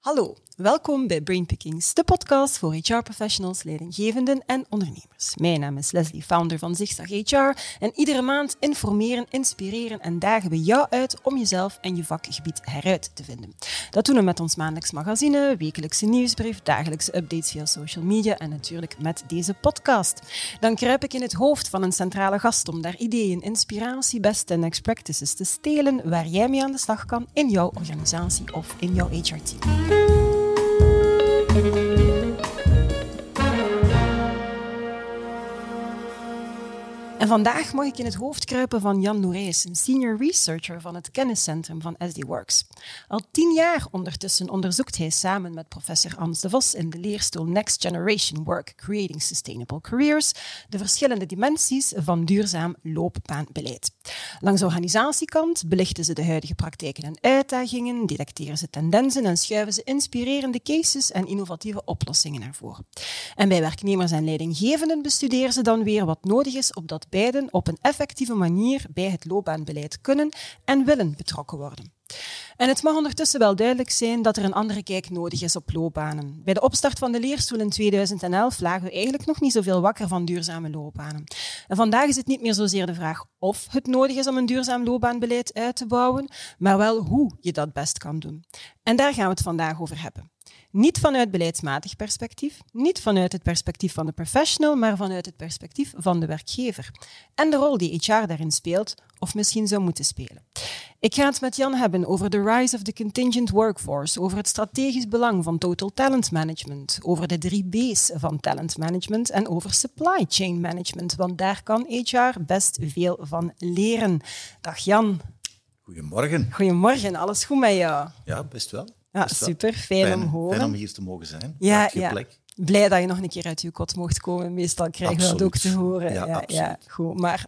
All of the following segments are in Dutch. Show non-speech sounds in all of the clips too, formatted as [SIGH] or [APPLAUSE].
Hallo, welkom bij Brainpickings, de podcast voor HR-professionals, leidinggevenden en ondernemers. Mijn naam is Leslie, founder van Zigzag HR en iedere maand informeren, inspireren en dagen we jou uit om jezelf en je vakgebied heruit te vinden. Dat doen we met ons maandelijks magazine, wekelijkse nieuwsbrief, dagelijkse updates via social media en natuurlijk met deze podcast. Dan kruip ik in het hoofd van een centrale gast om daar ideeën, inspiratie, best en next practices te stelen waar jij mee aan de slag kan in jouw organisatie of in jouw HR-team. thank you En vandaag mag ik in het hoofd kruipen van Jan Norees, een senior researcher van het kenniscentrum van SD Works. Al tien jaar ondertussen onderzoekt hij samen met professor Ans de Vos in de leerstoel Next Generation Work Creating Sustainable Careers de verschillende dimensies van duurzaam loopbaanbeleid. Langs de organisatiekant belichten ze de huidige praktijken en uitdagingen, detecteren ze tendensen en schuiven ze inspirerende cases en innovatieve oplossingen naar voren. En bij werknemers en leidinggevenden bestuderen ze dan weer wat nodig is opdat beiden op een effectieve manier bij het loopbaanbeleid kunnen en willen betrokken worden. En het mag ondertussen wel duidelijk zijn dat er een andere kijk nodig is op loopbanen. Bij de opstart van de leerstoel in 2011 lagen we eigenlijk nog niet zoveel wakker van duurzame loopbanen. En vandaag is het niet meer zozeer de vraag of het nodig is om een duurzaam loopbaanbeleid uit te bouwen, maar wel hoe je dat best kan doen. En daar gaan we het vandaag over hebben. Niet vanuit beleidsmatig perspectief, niet vanuit het perspectief van de professional, maar vanuit het perspectief van de werkgever. En de rol die HR daarin speelt, of misschien zou moeten spelen. Ik ga het met Jan hebben over de rise of the contingent workforce, over het strategisch belang van total talent management, over de drie B's van talent management en over supply chain management, want daar kan HR best veel van leren. Dag Jan. Goedemorgen. Goedemorgen, alles goed met jou? Ja, best wel. Ja, super. Fijn, om horen. Fijn om hier te mogen zijn. Ja, ja. Plek. Blij dat je nog een keer uit je kot mocht komen. Meestal krijgen we dat ook te horen. Ja, ja, ja, goed. Maar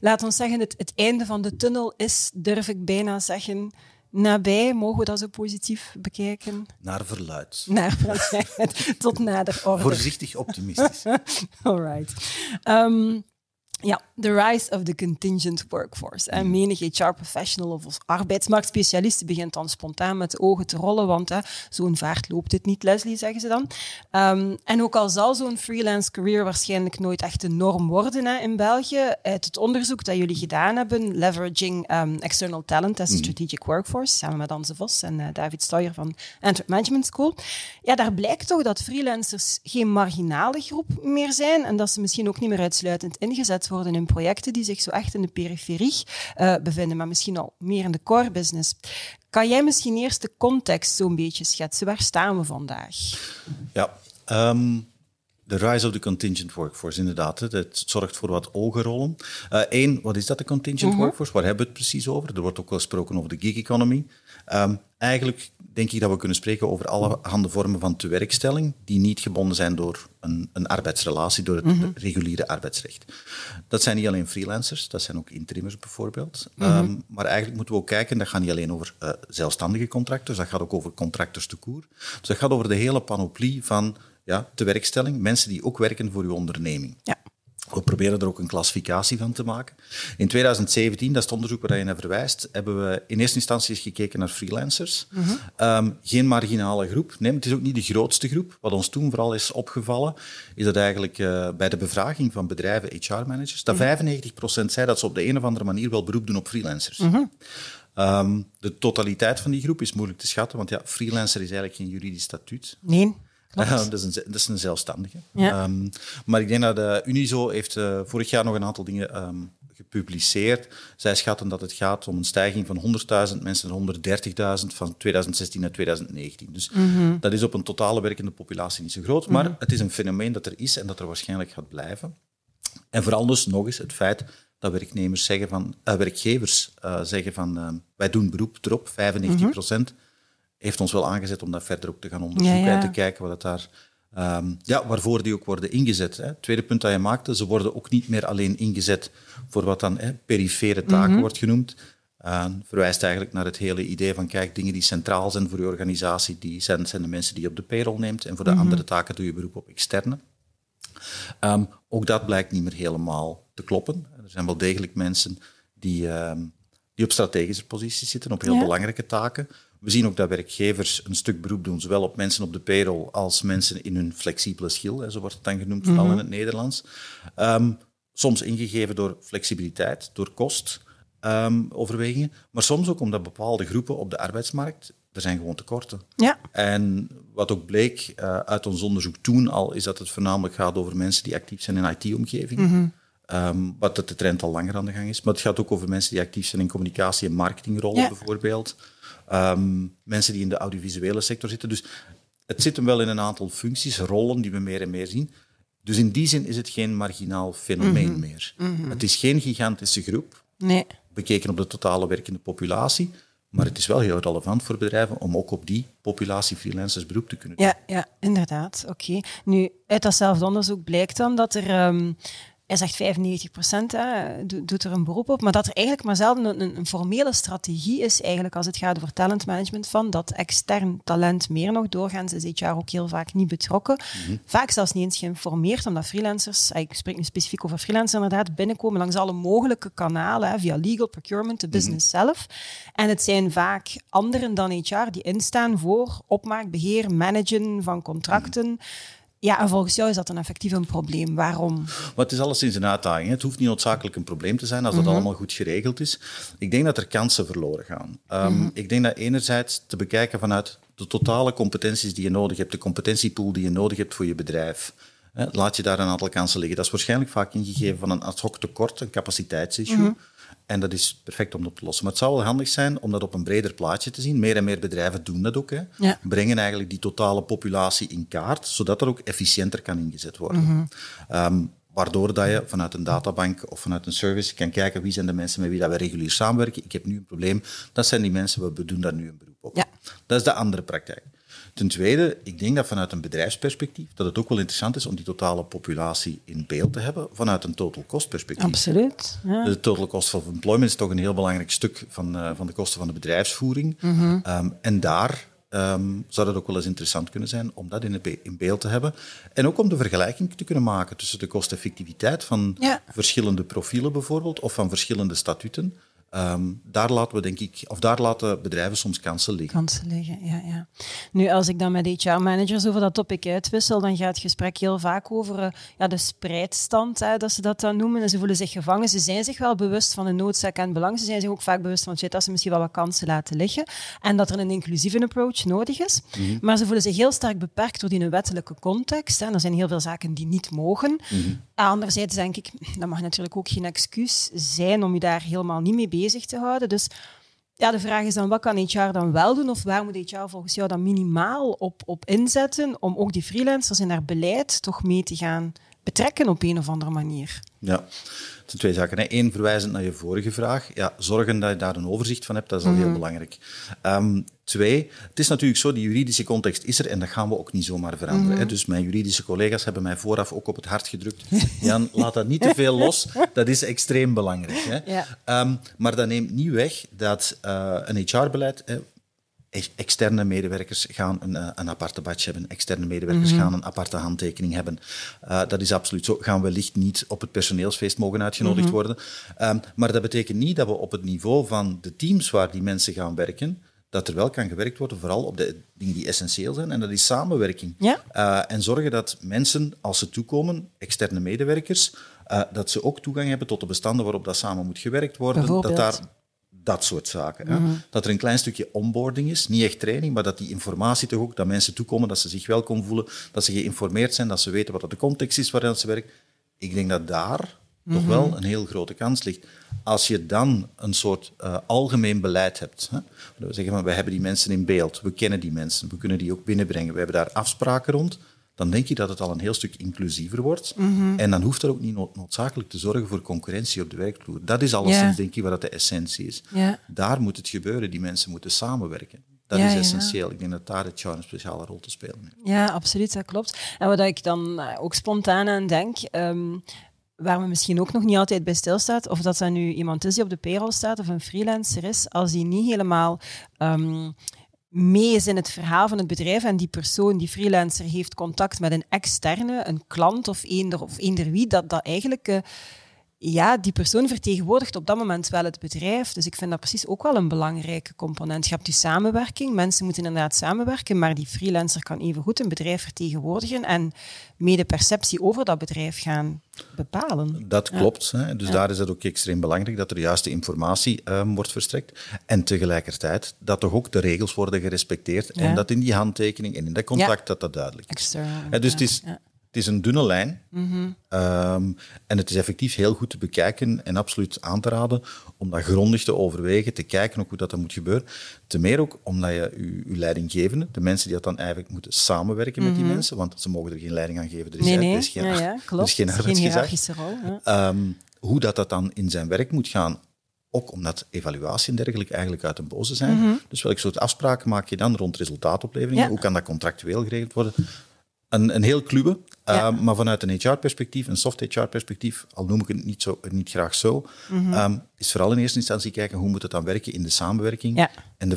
laat ons zeggen, het, het einde van de tunnel is, durf ik bijna zeggen, nabij. Mogen we dat zo positief bekijken? Naar verluid. Naar verluid. [LAUGHS] Tot nader orde. Voorzichtig optimistisch. [LAUGHS] All right. Um, ja, the rise of the contingent workforce. En menig HR-professional of arbeidsmarktspecialist begint dan spontaan met de ogen te rollen, want zo'n vaart loopt het niet, Leslie, zeggen ze dan. Um, en ook al zal zo'n freelance career waarschijnlijk nooit echt de norm worden hè, in België, uit het onderzoek dat jullie gedaan hebben, Leveraging um, External Talent as a mhm. Strategic Workforce, samen met Anse Vos en uh, David Stoyer van Antwerp Management School, ja, daar blijkt toch dat freelancers geen marginale groep meer zijn en dat ze misschien ook niet meer uitsluitend ingezet worden in projecten die zich zo echt in de periferie uh, bevinden, maar misschien al meer in de core business. Kan jij misschien eerst de context zo'n beetje schetsen? Waar staan we vandaag? Ja, um, de rise of the contingent workforce, inderdaad. Het zorgt voor wat ogenrollen. Eén, uh, wat is dat, de contingent mhm. workforce? Waar hebben we het precies over? Er wordt ook wel gesproken over de gig economy. Um, eigenlijk denk ik dat we kunnen spreken over alle handen vormen van tewerkstelling die niet gebonden zijn door een, een arbeidsrelatie, door het mhm. reguliere arbeidsrecht. Dat zijn niet alleen freelancers, dat zijn ook interimmers bijvoorbeeld. Mhm. Ehm, maar eigenlijk moeten we ook kijken, dat gaat niet alleen over uh, zelfstandige contractors, dat gaat ook over contractors te koer. Dus dat gaat over de hele panoplie van ja, tewerkstelling, mensen die ook werken voor uw onderneming. Ja. We proberen er ook een klassificatie van te maken. In 2017, dat is het onderzoek waar je naar verwijst, hebben we in eerste instantie eens gekeken naar freelancers. Mhm. Ehm, geen marginale groep. Nee, het is ook niet de grootste groep. Wat ons toen vooral is opgevallen, is dat eigenlijk uh, bij de bevraging van bedrijven, HR-managers, dat 95% zei dat ze op de een of andere manier wel beroep doen op freelancers. Mhm. Ehm, de totaliteit van die groep is moeilijk te schatten, want ja, freelancer is eigenlijk geen juridisch statuut. Nee. Dat, is een, dat is een zelfstandige. Ehm, maar ik denk dat de Unizo heeft uh, vorig jaar nog een aantal dingen um, gepubliceerd. Zij schatten dat het gaat om een stijging van 100.000 mensen naar 130.000 van 2016 naar 2019. Dus mm dat is op een totale werkende populatie niet zo groot, maar mhm. het is een fenomeen dat er is en dat er waarschijnlijk gaat blijven. En vooral dus nog eens het feit dat werknemers zeggen van, uh, werkgevers uh, zeggen van uh, wij doen beroep erop, 95 procent heeft ons wel aangezet om dat verder ook te gaan onderzoeken en te kijken wat het daar, um, ja, waarvoor die ook worden ingezet. Hè. tweede punt dat je maakte, ze worden ook niet meer alleen ingezet voor wat dan hè, perifere taken mhm. wordt genoemd. Uh, verwijst eigenlijk naar het hele idee van, kijk, dingen die centraal zijn voor je organisatie, die zijn, zijn de mensen die je op de payroll neemt en voor de mhm. andere taken doe je beroep op externe. Um, ook dat blijkt niet meer helemaal te kloppen. Er zijn wel degelijk mensen die, um, die op strategische posities zitten, op heel belangrijke taken, We zien ook dat werkgevers een stuk beroep doen, zowel op mensen op de payroll als mensen in hun flexibele schil, hè, zo wordt het dan genoemd, vooral in het Nederlands. Ehm, soms ingegeven door flexibiliteit, door kostoverwegingen, um, maar soms ook omdat bepaalde groepen op de arbeidsmarkt, er zijn gewoon tekorten. Ja. En wat ook bleek uh, uit ons onderzoek toen al, is dat het voornamelijk gaat over mensen die actief zijn in IT-omgeving. Mm Um, wat de trend al langer aan de gang is. Maar het gaat ook over mensen die actief zijn in communicatie- en marketingrollen, ja. bijvoorbeeld. Um, mensen die in de audiovisuele sector zitten. Dus het zit hem wel in een aantal functies, rollen die we meer en meer zien. Dus in die zin is het geen marginaal fenomeen mm -hmm. meer. Mm -hmm. Het is geen gigantische groep, nee. bekeken op de totale werkende populatie. Maar het is wel heel relevant voor bedrijven om ook op die populatie freelancers beroep te kunnen doen. Ja, ja inderdaad. Oké. Okay. Nu, uit datzelfde onderzoek blijkt dan dat er... Um, hij zegt 95 procent doet er een beroep op, maar dat er eigenlijk maar zelden een, een, formele strategie is eigenlijk als het gaat over talentmanagement van dat extern talent meer nog doorgaans is dit jaar ook heel vaak niet betrokken. Mm -hmm. Vaak zelfs niet eens geïnformeerd, omdat freelancers, ik spreek nu specifiek over freelancers inderdaad, binnenkomen langs alle mogelijke kanalen, hè, via legal, procurement, de business mm -hmm. zelf. En het zijn vaak anderen dan HR die instaan voor opmaak, beheer, managen van contracten. Mm -hmm. Ja, en volgens jou is dat een effectief een probleem. Waarom? Maar het is alleszins een uitdaging. Het hoeft niet noodzakelijk een probleem te zijn als dat mm -hmm. allemaal goed geregeld is. Ik denk dat er kansen verloren gaan. Um, mm -hmm. Ik denk dat enerzijds te bekijken vanuit de totale competenties die je nodig hebt, de competentiepool die je nodig hebt voor je bedrijf. Laat je daar een aantal kansen liggen. Dat is waarschijnlijk vaak ingegeven van een ad hoc tekort, een capaciteitsissue. Mm -hmm. En dat is perfect om op te lossen. Maar het zou wel handig zijn om dat op een breder plaatje te zien. Meer en meer bedrijven doen dat ook. Hè. Ja. Brengen eigenlijk die totale populatie in kaart, zodat er ook efficiënter kan ingezet worden. Mhm. Um, waardoor dat je vanuit een databank of vanuit een service kan kijken wie zijn de mensen met wie dat we regulier samenwerken. Ik heb nu een probleem, dat zijn die mensen, we doen daar nu een beroep op. Ja. Dat is de andere praktijk. Ten tweede, ik denk dat vanuit een bedrijfsperspectief dat het ook wel interessant is om die totale populatie in beeld te hebben vanuit een total cost perspectief. Absoluut. Ja. De total cost of employment is toch een heel belangrijk stuk van, uh, van de kosten van de bedrijfsvoering. Mm -hmm. um, en daar um, zou het ook wel eens interessant kunnen zijn om dat in, be in, beeld te hebben. En ook om de vergelijking te kunnen maken tussen de kosteffectiviteit van ja. verschillende profielen bijvoorbeeld, of van verschillende statuten. Um, daar laten we denk ik, of daar laten bedrijven soms kansen liggen. Kansen liggen, ja, ja. Nu, als ik dan met HR-managers over dat topic uitwissel, dan gaat het gesprek heel vaak over uh, ja, de spreidstand, hè, dat ze dat dan noemen. En ze voelen zich gevangen. Ze zijn zich wel bewust van de noodzaak en belang. Ze zijn zich ook vaak bewust van het feit dat ze misschien wel wat kansen laten liggen. En dat er een inclusieve approach nodig is. Mhm. Mm -hmm. Maar ze voelen zich heel sterk beperkt door die wettelijke context. Hè. Er zijn heel veel zaken die niet mogen. Mm -hmm. Anderzijds denk ik, dat mag natuurlijk ook geen excuus zijn om je daar helemaal niet mee bezig te houden. Dus ja, de vraag is dan, wat kan HR dan wel doen? Of waar moet HR volgens jou dan minimaal op, op inzetten om ook die freelancers in haar beleid toch mee te gaan betrekken op een of andere manier? Ja, zijn twee zaken. Hè. Eén, verwijzend naar je vorige vraag. Ja, zorgen dat je daar een overzicht van hebt, dat is al mm -hmm. heel belangrijk. Um, twee, het is natuurlijk zo, die juridische context is er en dat gaan we ook niet zomaar veranderen. Mm -hmm. hè. Dus mijn juridische collega's hebben mij vooraf ook op het hart gedrukt. [LAUGHS] Jan, laat dat niet te veel los, dat is extreem belangrijk. Hè. Ja. Um, maar dat neemt niet weg dat uh, een HR-beleid... externe medewerkers gaan een, een aparte badge hebben, externe medewerkers mm -hmm. gaan een aparte handtekening hebben. Uh, dat is absoluut zo. Gaan wellicht niet op het personeelsfeest mogen uitgenodigd mm -hmm. worden. Um, maar dat betekent niet dat we op het niveau van de teams waar die mensen gaan werken, dat er wel kan gewerkt worden, vooral op de dingen die essentieel zijn. En dat is samenwerking. Ja. Uh, en zorgen dat mensen, als ze toekomen, externe medewerkers, uh, dat ze ook toegang hebben tot de bestanden waarop dat samen moet gewerkt worden. Dat daar dat soort zaken. Mhm. Mm -hmm. Dat er een klein stukje onboarding is, niet echt training, maar dat die informatie toch ook, dat mensen toekomen, dat ze zich welkom voelen, dat ze geïnformeerd zijn, dat ze weten wat de context is waarin ze werken. Ik denk dat daar mm -hmm. toch wel een heel grote kans ligt. Als je dan een soort uh, algemeen beleid hebt, hè, we zeggen van, we hebben die mensen in beeld, we kennen die mensen, we kunnen die ook binnenbrengen, we hebben daar afspraken rond, dan denk je dat het al een heel stuk inclusiever wordt. Mm -hmm. En dan hoeft er ook niet nood noodzakelijk te zorgen voor concurrentie op de werkvloer. Dat is alleszins, yeah. denk ik, wat de essentie is. Yeah. Daar moet het gebeuren. Die mensen moeten samenwerken. Dat ja, is essentieel. Ja. Ik denk dat daar het HR een speciale rol te spelen heeft. Ja, absoluut, dat klopt. En wat ik dan eh, ook spontaan aan denk, um, waar me misschien ook nog niet altijd bij stilstaat, of dat dat nu iemand is die op de payroll staat of een freelancer is, als die niet helemaal um, mee is in het verhaal van het bedrijf en die persoon, die freelancer, heeft contact met een externe, een klant of eender, of eender wie, dat dat eigenlijk... Ja, die persoon vertegenwoordigt op dat moment wel het bedrijf. Dus ik vind dat precies ook wel een belangrijke component. Je hebt die samenwerking, mensen moeten inderdaad samenwerken, maar die freelancer kan evengoed een bedrijf vertegenwoordigen en mede perceptie over dat bedrijf gaan bepalen. Dat klopt. Hè. Dus daar is het ook extreem belangrijk dat er juiste informatie um, wordt verstrekt. En tegelijkertijd dat toch ook de regels worden gerespecteerd en dat in die handtekening en in dat contract dat dat duidelijk is. External, dus het is het is een dunne lijn. Mm en het is effectief heel goed te bekijken en absoluut aan te raden om dat grondig te overwegen, te kijken ook hoe dat, dat moet gebeuren. Ten meer ook omdat je je, leidinggevende, de mensen die dat dan eigenlijk moeten samenwerken met die mhm. mensen, want ze mogen er geen leiding aan geven. Er is, nee, nee. Er is geen, ja, ja, klopt. [LAUGHS] Er is geen hiërarchische rol. Ja. Um, hoe dat, dat dan in zijn werk moet gaan, ook omdat evaluatie en dergelijke eigenlijk uit de boze zijn. Mm -hmm. Dus welke soort afspraken maak je dan rond resultaatopleveringen? Hoe kan dat contractueel geregeld worden? Een, een heel uh, maar vanuit een HR-perspectief, een soft HR-perspectief, al noem ik het niet, zo, niet graag zo, mm um, is vooral in eerste instantie kijken hoe moet het dan werken in de samenwerking ja. en de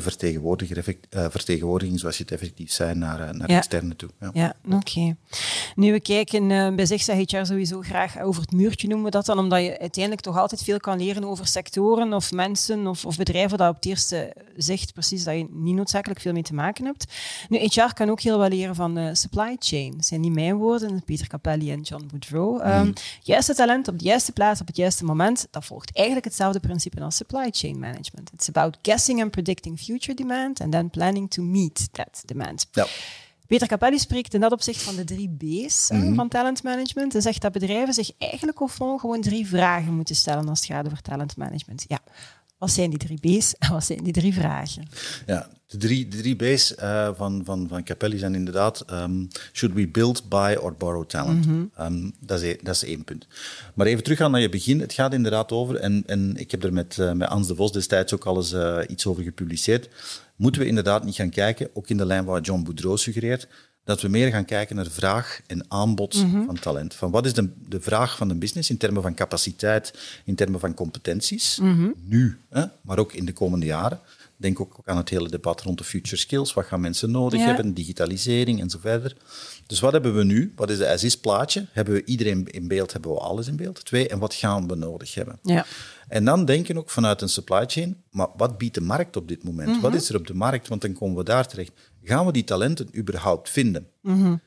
effect, uh, vertegenwoordiging zoals je het effectief zijn naar, uh, naar ja. externe toe. Ja, ja oké. Okay. Nu we kijken, uh, bij zich zeg HR sowieso graag over het muurtje noemen we dat dan, omdat je uiteindelijk toch altijd veel kan leren over sectoren of mensen of, of bedrijven dat op het eerste zicht precies dat je niet noodzakelijk veel mee te maken hebt. Nu, HR kan ook heel wel leren van supply chain. Dat zijn niet mijn woorden, Peter Capelli en John Boudreau. Um, juiste talent op de juiste plaats op het juiste moment, dat volgt eigenlijk hetzelfde principe als supply chain management. It's about guessing and predicting future demand and then planning to meet that demand. Ja. Peter Capelli spreekt in dat opzicht van de drie B's mm -hmm. van talentmanagement en zegt dat bedrijven zich eigenlijk of gewoon drie vragen moeten stellen als het gaat over talentmanagement. Ja, wat zijn die drie B's en wat zijn die drie vragen? Ja, de drie, de drie B's uh, van, van, van Capelli zijn inderdaad: um, should we build, buy or borrow talent? Mm -hmm. um, dat, is, e-, dat is één punt. Maar even terug gaan naar je begin. Het gaat inderdaad over, en, en ik heb er met, uh, met Ans de Vos destijds ook al eens uh, iets over gepubliceerd. Moeten we inderdaad niet gaan kijken, ook in de lijn waar John Boudreau suggereert, dat we meer gaan kijken naar de vraag en aanbod mm -hmm. van talent. Van wat is de, de vraag van de business in termen van capaciteit, in termen van competenties, mm -hmm. nu, hè, maar ook in de komende jaren. Denk ook aan het hele debat rond de future skills. Wat gaan mensen nodig ja. hebben, digitalisering en zo verder. Dus wat hebben we nu? Wat is de as-is-plaatje? Hebben we iedereen in beeld? Hebben we alles in beeld? Twee, en wat gaan we nodig hebben? Ja. En dan denken ook vanuit een supply chain, maar wat biedt de markt op dit moment? Mm -hmm. Wat is er op de markt? Want dan komen we daar terecht. Gaan we die talenten überhaupt vinden? Mm -hmm.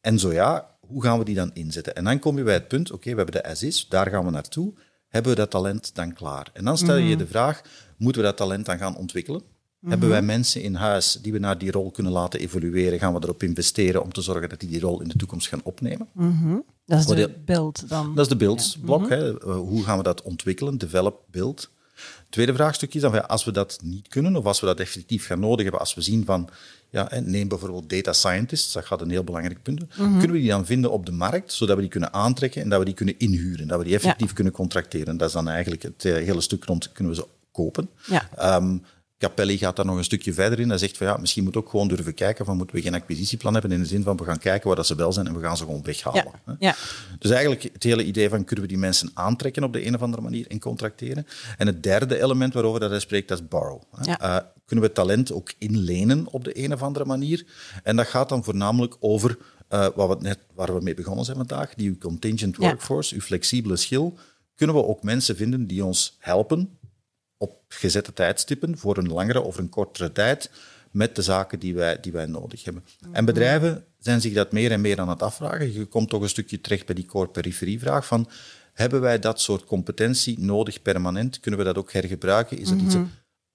En zo ja, hoe gaan we die dan inzetten? En dan kom je bij het punt, oké, we hebben de as-is, daar gaan we naartoe. Hebben we dat talent dan klaar? En dan stel je je de vraag, moeten we dat talent dan gaan ontwikkelen? Hebben wij mensen in huis die we naar die rol kunnen laten evolueren? Gaan we erop investeren om te zorgen dat die die rol in de toekomst gaan opnemen? Mm -hmm. Dat is de beeld dan. Dat is de beeldblok. Ja. Mm -hmm. Hoe gaan we dat ontwikkelen? Develop, build. Tweede vraagstuk is dan, als we dat niet kunnen, of als we dat effectief gaan nodig hebben, als we zien van, ja, neem bijvoorbeeld data scientists, dat gaat een heel belangrijk punt. Mm -hmm. Kunnen we die dan vinden op de markt, zodat we die kunnen aantrekken en dat we die kunnen inhuren, dat we die effectief ja. kunnen contracteren. Dat is dan eigenlijk het hele stuk rond, kunnen we ze kopen. Ja. Um, Capelli gaat daar nog een stukje verder in. Hij zegt van ja, misschien moet ook gewoon durven kijken van moeten we geen acquisitieplan hebben in de zin van we gaan kijken waar dat ze wel zijn en we gaan ze gewoon weghalen. Ja. ja. Dus eigenlijk het hele idee van kunnen we die mensen aantrekken op de een of andere manier en contracteren. En het derde element waarover dat hij spreekt, dat is borrow. Ja. Uh, kunnen we talent ook inlenen op de een of andere manier? En dat gaat dan voornamelijk over uh, wat we net, waar we mee begonnen zijn vandaag, die contingent workforce, uw flexibele schil. Kunnen we ook mensen vinden die ons helpen op gezette tijdstippen voor een langere of een kortere tijd met de zaken die wij, die wij nodig hebben. En bedrijven zijn zich dat meer en meer aan het afvragen. Je komt toch een stukje terecht bij die core-periferievraag van hebben wij dat soort competentie nodig permanent? Kunnen we dat ook hergebruiken? Is het iets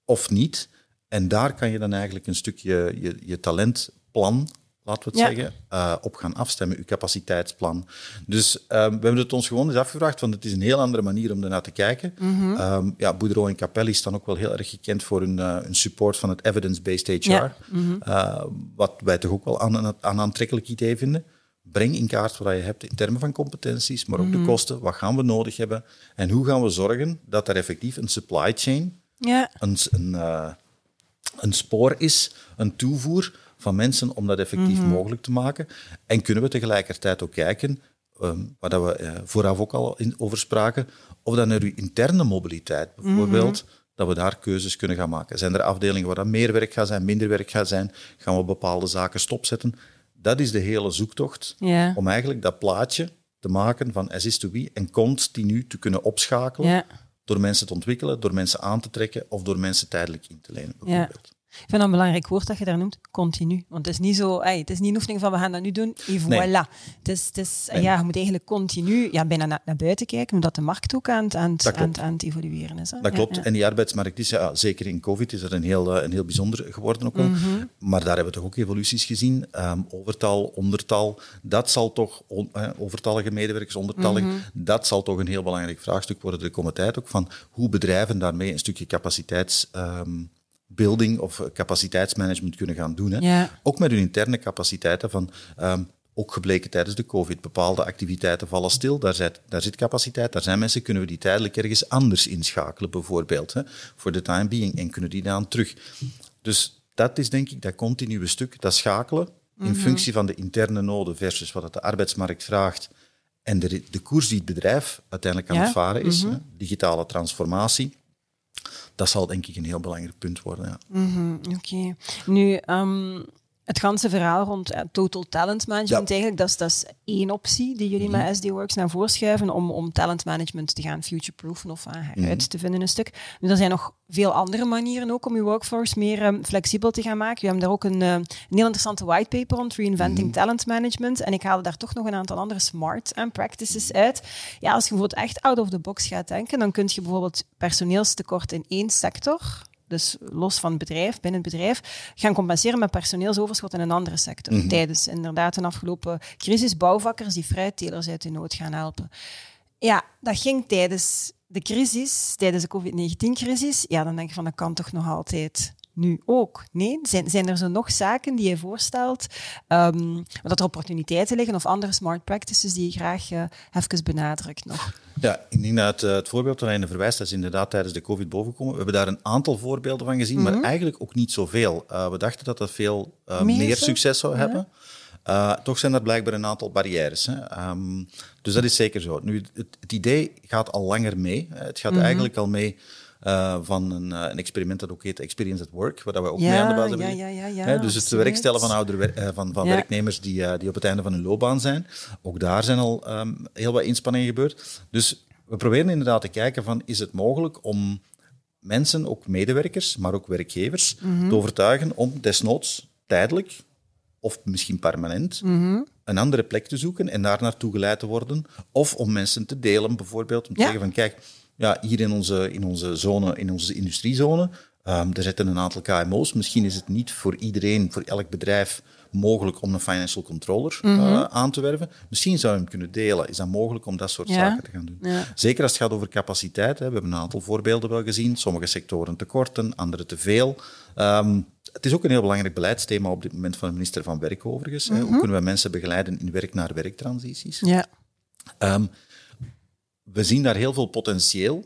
of niet? En daar kan je dan eigenlijk een stukje je, je talentplan laten we het zeggen, uh, op gaan afstemmen, uw capaciteitsplan. Dus um, we hebben het ons gewoon eens afgevraagd, want het is een heel andere manier om ernaar te kijken. Mm -hmm. um, ja, Boudreau en Capelli staan ook wel heel erg gekend voor hun, uh, hun support van het evidence-based HR, ja. mm -hmm. uh, wat wij toch ook wel aan een aan aantrekkelijk idee vinden. Breng in kaart wat je hebt in termen van competenties, maar ook mm -hmm. de Mhm. kosten. Wat gaan we nodig hebben? En hoe gaan we zorgen dat er effectief een supply chain, ja. een, een, een spoor is, een toevoer van mensen om dat effectief Mhm. mogelijk te maken. En kunnen we tegelijkertijd ook kijken, um, waar dat we uh, vooraf ook al in, over spraken, of dan naar uw interne mobiliteit bijvoorbeeld, Mhm. dat we daar keuzes kunnen gaan maken. Zijn er afdelingen waar dat meer werk gaat zijn, minder werk gaat zijn? Gaan we bepaalde zaken stopzetten? Dat is de hele zoektocht om eigenlijk dat plaatje te maken van as is to be en continu te kunnen opschakelen door mensen te ontwikkelen, door mensen aan te trekken of door mensen tijdelijk in te lenen, bijvoorbeeld. Ik vind dat een belangrijk woord dat je daar noemt, continu. Want het is niet zo, het is niet een oefening van we gaan dat nu doen, en Nee. voilà. Het is, het is, Nee. ja, je moet eigenlijk continu ja, bijna naar, naar buiten kijken, omdat de markt ook aan het, aan het, Dat aan klopt. het, aan het evolueren is. Hè? Dat klopt. ja. En die arbeidsmarkt is, ja, zeker in COVID, is er een heel, eh, een heel bijzonder geworden ook wel. Mhm. Maar daar hebben we toch ook evoluties gezien. Ehm, overtal, ondertal, dat zal toch, on, eh, overtallige medewerkers, ondertallige, Mhm. dat zal toch een heel belangrijk vraagstuk worden de komende tijd ook, van hoe bedrijven daarmee een stukje capaciteitsbuilding of eh, capaciteitsmanagement kunnen gaan doen. Hè. Ja. Ook met hun interne capaciteiten van... ehm, ook gebleken tijdens de COVID, bepaalde activiteiten vallen stil, daar zit, daar zit capaciteit, daar zijn mensen, kunnen we die tijdelijk ergens anders inschakelen, bijvoorbeeld, voor de time being, en kunnen die dan terug. Dus dat is denk ik dat continue stuk, dat schakelen, in functie van de interne noden versus wat het de arbeidsmarkt vraagt, en de, de koers die het bedrijf uiteindelijk aan Ja, het varen is, hè, digitale transformatie, dat zal denk ik een heel belangrijk punt worden. Ja. Mhm, Oké. Nu, ehm, het ganse verhaal rond total talent management, Ja. Eigenlijk, dat is, dat is één optie die jullie met SD Works naar voren schuiven om, om talent management te gaan future-proofen of aan Mhm. uit te vinden een stuk. Nu, er zijn nog veel andere manieren ook om je workforce meer ehm, flexibel te gaan maken. We hebben daar ook een, eh, een heel interessante whitepaper rond, Reinventing Mhm. Talent Management. En ik haalde daar toch nog een aantal andere smart eh, practices uit. Ja, als je bijvoorbeeld echt out of the box gaat denken, dan kun je bijvoorbeeld personeelstekort in één sector dus los van het bedrijf, binnen het bedrijf, gaan compenseren met personeelsoverschot in een andere sector. Tijdens inderdaad een afgelopen crisis, bouwvakkers die fruittelers uit de nood gaan helpen. Ja, dat ging tijdens de crisis, tijdens de COVID-19-crisis. Ja, dan denk je van, dat kan toch nog altijd nu ook? Nee? Zijn, zijn er zo nog zaken die je voorstelt, ehm, dat er opportuniteiten liggen of andere smart practices die je graag eh, even benadrukt nog? Ja, ik denk dat eh, het voorbeeld waar je verwijst, dat is inderdaad tijdens de COVID bovenkomen. We hebben daar een aantal voorbeelden van gezien, maar eigenlijk ook niet zoveel. Eh, we dachten dat dat veel Meer succes zou hebben. Eh, toch zijn er blijkbaar een aantal barrières. Hè. Ehm, dus dat is zeker zo. Nu, het, het idee gaat al langer mee. Het gaat eigenlijk al mee eh, van een, eh, een experiment dat ook heet Experience at Work, waar we ook mee aan de basis hebben. ja, ja, ja, Hè, dus het werkstellen van, ouder, eh, van, van werknemers die, die op het einde van hun loopbaan zijn. Ook daar zijn al ehm, heel wat inspanningen gebeurd. Dus we proberen inderdaad te kijken van, is het mogelijk om mensen, ook medewerkers, maar ook werkgevers, Mhm. te overtuigen om desnoods tijdelijk of misschien permanent Mhm. een andere plek te zoeken en daar naartoe geleid te worden. Of om mensen te delen, bijvoorbeeld, om te zeggen van kijk, ja, hier in onze, in onze zone, in onze industriezone, ehm er zitten een aantal KMO's. Misschien is het niet voor iedereen, voor elk bedrijf, mogelijk om een financial controller Mhm. eh, aan te werven. Misschien zou je hem kunnen delen. Is dat mogelijk om dat soort Ja. zaken te gaan doen? Ja. Zeker als het gaat over capaciteit. Hè. We hebben een aantal voorbeelden wel gezien. Sommige sectoren tekorten, andere te veel. Ehm, het is ook een heel belangrijk beleidsthema op dit moment van de minister van Werk overigens. hè. Hoe kunnen we mensen begeleiden in werk-naar-werktransities? Ja. Ehm, we zien daar heel veel potentieel,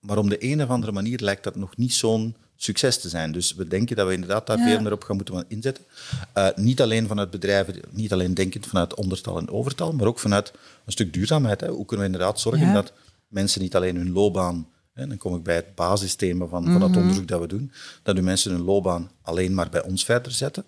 maar om de een of andere manier lijkt dat nog niet zo'n succes te zijn. Dus we denken dat we inderdaad daar Ja. veel meer op gaan moeten inzetten. Eh, niet alleen vanuit bedrijven, niet alleen denkend vanuit ondertal en overtal, maar ook vanuit een stuk duurzaamheid. Hè. Hoe kunnen we inderdaad zorgen Ja. dat mensen niet alleen hun loopbaan, hè, dan kom ik bij het basisthema van, van het onderzoek dat we doen, dat de mensen hun loopbaan alleen maar bij ons verder zetten,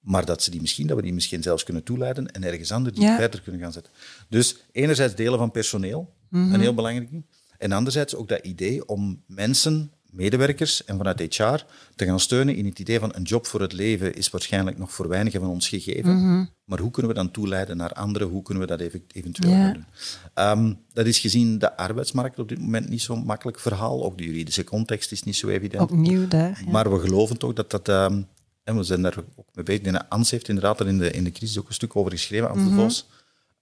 maar dat, ze die misschien, dat we die misschien zelfs kunnen toeleiden en ergens anders die Ja. verder kunnen gaan zetten. Dus enerzijds delen van personeel, een heel belangrijk ding. En anderzijds ook dat idee om mensen, medewerkers en vanuit HR te gaan steunen in het idee van een job voor het leven is waarschijnlijk nog voor weinigen van ons gegeven. Maar hoe kunnen we dan toeleiden naar anderen? Hoe kunnen we dat even- eventueel doen? Ehm, dat is gezien de arbeidsmarkt op dit moment niet zo'n makkelijk verhaal. Ook de juridische context is niet zo evident. Opnieuw daar. Ja. Maar we geloven toch dat dat... ehm, en we zijn daar ook mee bezig. Dat Ans heeft inderdaad er in de, in de crisis ook een stuk over geschreven, Ans de Vos.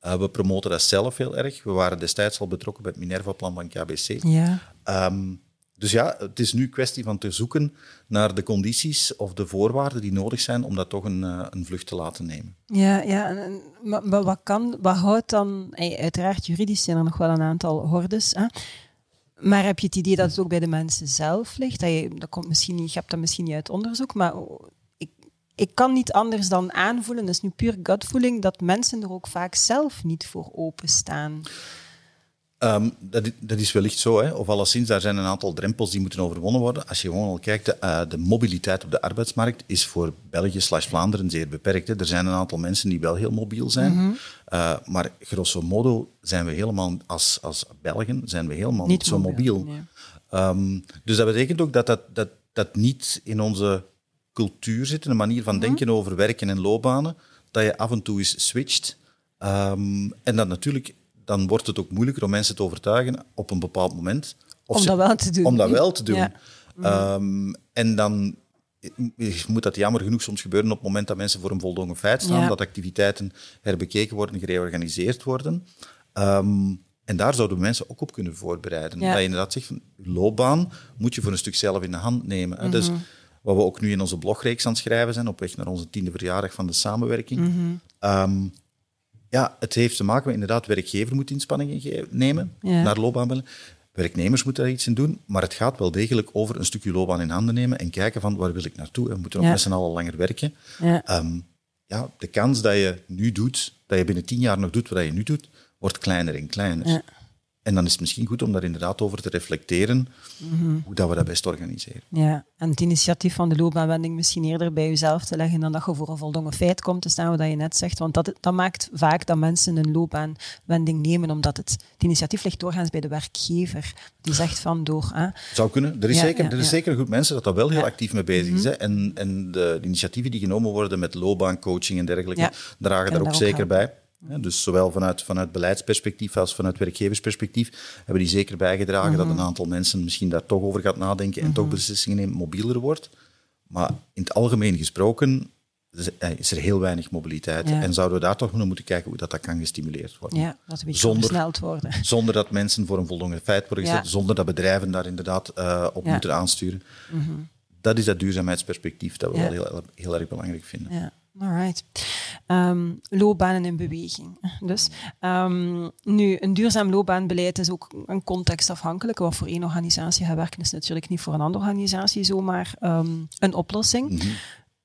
Eh, we promoten dat zelf heel erg. We waren destijds al betrokken bij het Minerva-plan van KBC. ja. Ehm, dus ja, het is nu kwestie van te zoeken naar de condities of de voorwaarden die nodig zijn om dat toch een, eh, een vlucht te laten nemen. Ja, ja en, maar, maar wat, kan, wat houdt dan... Uiteraard, juridisch zijn er nog wel een aantal hordes. Hè? Maar heb je het idee dat het ook bij de mensen zelf ligt? Dat je, dat komt misschien je hebt dat misschien niet uit onderzoek, maar ik, kan niet anders dan aanvoelen, dat is nu puur gutvoeling, dat mensen er ook vaak zelf niet voor openstaan. Um, dat, dat, is wellicht zo, hè. of alleszins, daar zijn een aantal drempels die moeten overwonnen worden. Als je gewoon al kijkt, de, uh, de mobiliteit op de arbeidsmarkt is voor België slash Vlaanderen zeer beperkt. Hè. Er zijn een aantal mensen die wel heel mobiel zijn, mm -hmm. uh, maar grosso modo zijn we helemaal, als, als Belgen, zijn we helemaal niet, niet zo mobiel. mobiel. Nee. Um, dus dat betekent ook dat dat, dat dat niet in onze cultuur zit, een manier van denken over werken en loopbanen, dat je af en toe eens switcht. Um, en dat natuurlijk, dan wordt het ook moeilijker om mensen te overtuigen op een bepaald moment. Of om dat wel te doen. Om dat wel te doen. Ja. Um, en dan moet dat jammer genoeg soms gebeuren op het moment dat mensen voor een voldongen feit staan, ja. dat activiteiten herbekeken worden, gereorganiseerd worden. Um, en daar zouden mensen ook op kunnen voorbereiden. Ja. Dat je inderdaad zegt, van, loopbaan moet je voor een stuk zelf in de hand nemen. Mm -hmm. Dus wat we ook nu in onze blogreeks aan het schrijven zijn, op weg naar onze tiende verjaardag van de samenwerking. Mm -hmm. um, ja, het heeft te maken met inderdaad, werkgever moet inspanningen nemen ja. naar loopbaanbellen. Werknemers moeten daar iets in doen, maar het gaat wel degelijk over een stukje loopbaan in handen nemen en kijken van waar wil ik naartoe en moeten we ja. met z'n allen langer werken. Ja. Um, ja, de kans dat je nu doet, dat je binnen tien jaar nog doet wat je nu doet, wordt kleiner en kleiner. En dan is het misschien goed om daar inderdaad over te reflecteren, mm-hmm. hoe dat we dat best organiseren. Ja, en het initiatief van de loopbaanwending misschien eerder bij jezelf te leggen dan dat je voor een voldongen feit komt te staan, wat je net zegt. Want dat, dat maakt vaak dat mensen een loopbaanwending nemen, omdat het, het initiatief ligt doorgaans bij de werkgever. Die zegt van door... Hè. Zou kunnen. Er is, ja, zeker, ja, er is ja. zeker een groep mensen dat daar wel heel actief mee bezig is. Hè. En, en de, de, initiatieven die genomen worden met loopbaancoaching en dergelijke, dragen daar ook, ook zeker bij. Ja, dus zowel vanuit, vanuit beleidsperspectief als vanuit werkgeversperspectief hebben die zeker bijgedragen dat een aantal mensen misschien daar toch over gaat nadenken en toch beslissingen neemt, mobieler wordt. Maar in het algemeen gesproken is er heel weinig mobiliteit. Ja. En zouden we daar toch moeten kijken hoe dat, dat kan gestimuleerd worden. Ja, dat zonder, versneld worden. [LAUGHS] Zonder dat mensen voor een voldongen feit worden gezet, ja. zonder dat bedrijven daar inderdaad uh, op moeten aansturen. Mm-hmm. Dat is dat duurzaamheidsperspectief dat we wel heel, heel erg belangrijk vinden. Alright. Um, loopbanen in beweging. Dus um, nu, een duurzaam loopbaanbeleid is ook een contextafhankelijk. Wat voor één organisatie gaat werken, is natuurlijk niet voor een andere organisatie zomaar um, een oplossing. Mm-hmm.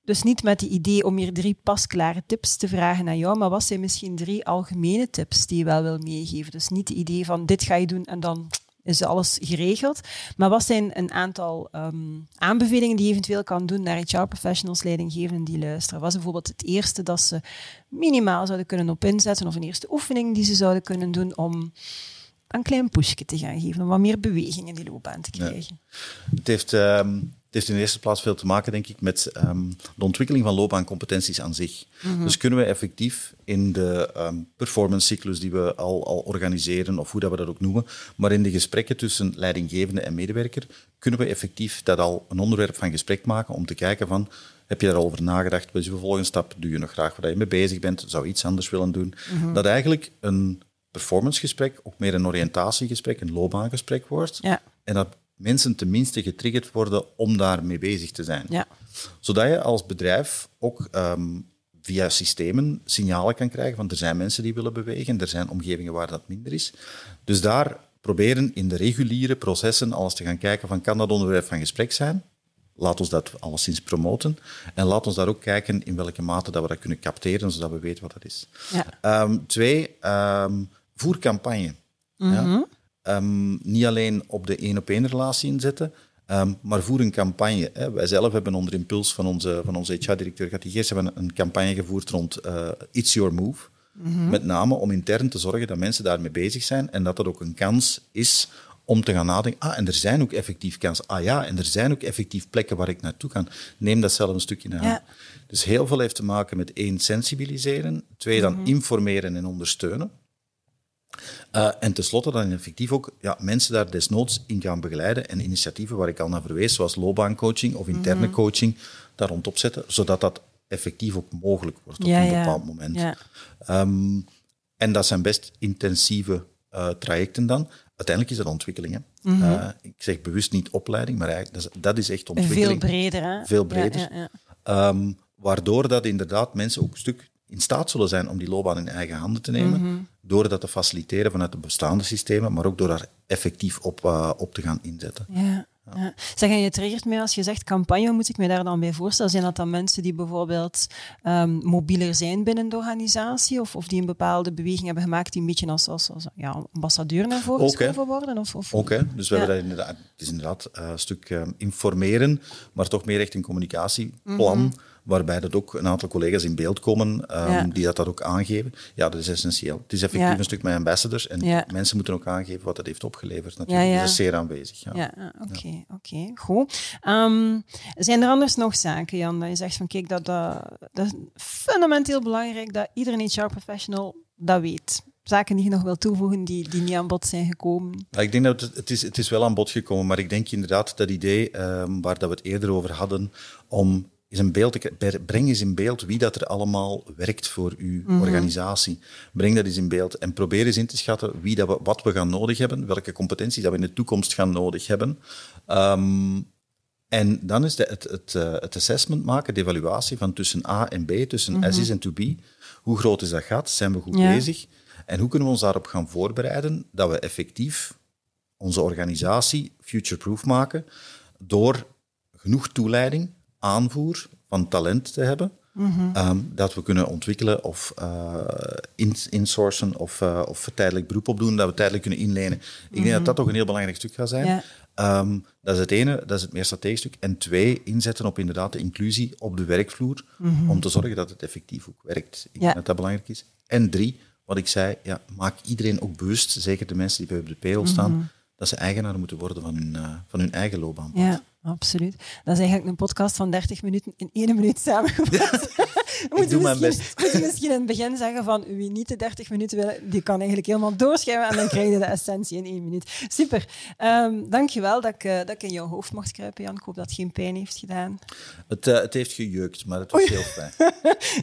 Dus niet met het idee om hier drie pasklare tips te vragen aan jou, maar wat zijn misschien drie algemene tips die je wel wil meegeven? Dus niet het idee van dit ga je doen en dan is alles geregeld. Maar wat zijn een aantal um, aanbevelingen die je eventueel kan doen naar HR-professionals, leidinggevenden die luisteren? Wat is bijvoorbeeld het eerste dat ze minimaal zouden kunnen op inzetten of een eerste oefening die ze zouden kunnen doen om een klein pushje te gaan geven, om wat meer beweging in die loopbaan te krijgen? Ja. Het heeft... Um het heeft in de eerste plaats veel te maken, denk ik, met um, de ontwikkeling van loopbaancompetenties aan zich. Mm-hmm. Dus kunnen we effectief in de um, performancecyclus die we al, al organiseren, of hoe dat we dat ook noemen, maar in de gesprekken tussen leidinggevende en medewerker, kunnen we effectief dat al een onderwerp van gesprek maken om te kijken van, heb je daarover nagedacht? Wat is je volgende stap? Doe je nog graag waar je mee bezig bent? Zou je iets anders willen doen? Mm-hmm. Dat eigenlijk een performancegesprek ook meer een oriëntatiegesprek, een loopbaangesprek wordt. Ja. En dat mensen tenminste getriggerd worden om daarmee bezig te zijn. Ja. Zodat je als bedrijf ook um, via systemen signalen kan krijgen van er zijn mensen die willen bewegen, er zijn omgevingen waar dat minder is. Dus daar proberen in de reguliere processen alles te gaan kijken van kan dat onderwerp van gesprek zijn? Laat ons dat alleszins promoten. En laat ons daar ook kijken in welke mate dat we dat kunnen capteren, zodat we weten wat dat is. Ja. Um, twee, um, voer campagne. Ja? Um, niet alleen op de één-op-één relatie inzetten, um, maar voer een campagne. Hè. Wij zelf hebben onder impuls van onze, van onze HR-directeur Gatti Geers hebben een campagne gevoerd rond uh, It's Your Move. Mm-hmm. Met name om intern te zorgen dat mensen daarmee bezig zijn en dat dat ook een kans is om te gaan nadenken. Ah, en er zijn ook effectief kansen. Ah ja, en er zijn ook effectief plekken waar ik naartoe kan. Neem dat zelf een stukje naar. Ja. Dus heel veel heeft te maken met één, sensibiliseren. Twee, dan mm-hmm. informeren en ondersteunen. Uh, en tenslotte dan effectief ook ja, mensen daar desnoods in gaan begeleiden en initiatieven waar ik al naar verwees, zoals loopbaancoaching of interne mm-hmm. coaching, daar rond opzetten, zodat dat effectief ook mogelijk wordt op ja, een bepaald ja. moment. Ja. Um, en dat zijn best intensieve uh, trajecten dan. Uiteindelijk is dat ontwikkeling. Hè. Mm-hmm. uh, ik zeg bewust niet opleiding, maar eigenlijk, dat, is, dat is echt ontwikkeling. Veel breder. Hè? Veel breder. Um, waardoor dat inderdaad mensen ook een stuk in staat zullen zijn om die loopbaan in eigen handen te nemen, mm-hmm. door dat te faciliteren vanuit de bestaande systemen, maar ook door daar effectief op, uh, op te gaan inzetten. Ja. Ja. Zeg, en je triggert mij als je zegt campagne, moet ik me daar dan bij voorstellen? Zijn dat dan mensen die bijvoorbeeld um, mobieler zijn binnen de organisatie of, of die een bepaalde beweging hebben gemaakt die een beetje als, als, als ja, ambassadeur naar voren geschoven worden? Of, of, hè. Dus we hebben dat inderdaad, het is inderdaad uh, een stuk uh, informeren, maar toch meer echt een communicatieplan. Mm -hmm waarbij dat ook een aantal collega's in beeld komen um, ja. die dat, dat ook aangeven. Ja, dat is essentieel. Het is effectief ja. een stuk met ambassadors en ja. mensen moeten ook aangeven wat dat heeft opgeleverd. Natuurlijk. Dat is zeer aanwezig. Ja, oké, oké, goed. Um, zijn er anders nog zaken, Jan, dat je zegt van kijk, dat, dat, dat is fundamenteel belangrijk dat iedere HR-professional dat weet? zaken die je nog wil toevoegen die, die niet aan bod zijn gekomen? Ja, ik denk dat het, het, is, het is wel aan bod gekomen, maar ik denk inderdaad dat idee um, waar dat we het eerder over hadden, om is een beeld, breng eens in beeld wie dat er allemaal werkt voor uw mm -hmm. organisatie. Breng dat eens in beeld en probeer eens in te schatten wie dat we, wat we gaan nodig hebben, welke competenties dat we in de toekomst gaan nodig hebben. Um, en dan is de, het, het, uh, het assessment maken, de evaluatie van tussen A en B, tussen mm -hmm. as is en to be. Hoe groot is dat gat? Zijn we goed ja. bezig? En hoe kunnen we ons daarop gaan voorbereiden dat we effectief onze organisatie future-proof maken door genoeg toeleiding, aanvoer van talent te hebben. Mm -hmm. um, dat we kunnen ontwikkelen of uh, in, insourcen of, uh, of tijdelijk beroep opdoen, dat we tijdelijk kunnen inlenen. Ik mm -hmm. denk dat dat toch een heel belangrijk stuk gaat zijn. Ja. Um, dat is het ene, dat is het meer strategisch stuk. En twee, inzetten op inderdaad de inclusie op de werkvloer, mm -hmm. om te zorgen dat het effectief ook werkt. Ik ja. denk dat dat belangrijk is. En drie, wat ik zei, ja, maak iedereen ook bewust, zeker de mensen die bij op de payroll staan, dat ze eigenaar moeten worden van hun, uh, van hun eigen loopbaan. Ja. Absoluut. Dat is eigenlijk een podcast van 30 minuten in één minuut samengevat. [LAUGHS] ik doe mijn best. Moet je misschien in het begin zeggen van wie niet de 30 minuten wil, die kan eigenlijk helemaal doorschrijven en dan krijg je de essentie in één minuut. Super. Um, dankjewel dat ik, uh, dat ik in jouw hoofd mocht kruipen, Jan. Ik hoop dat het geen pijn heeft gedaan. Het, uh, het heeft gejeukt, maar het was heel fijn. [LAUGHS]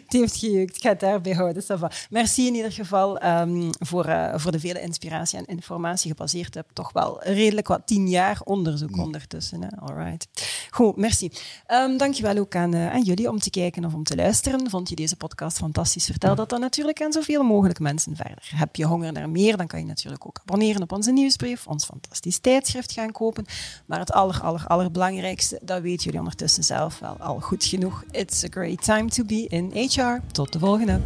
het heeft gejeukt. Ik ga het daarbij houden. Merci in ieder geval um, voor, uh, voor de vele inspiratie en informatie gebaseerd heb. Toch wel redelijk wat tien jaar onderzoek mm. ondertussen. Hè? All right. Goed, merci. Um, dankjewel ook aan, aan jullie om te kijken of om te luisteren. Vond je deze podcast fantastisch? Vertel dat dan natuurlijk aan zoveel mogelijk mensen verder. Heb je honger naar meer, dan kan je natuurlijk ook abonneren op onze nieuwsbrief, ons fantastisch tijdschrift gaan kopen. Maar het aller, aller, allerbelangrijkste, dat weten jullie ondertussen zelf wel al goed genoeg. It's a great time to be in HR. Tot de volgende.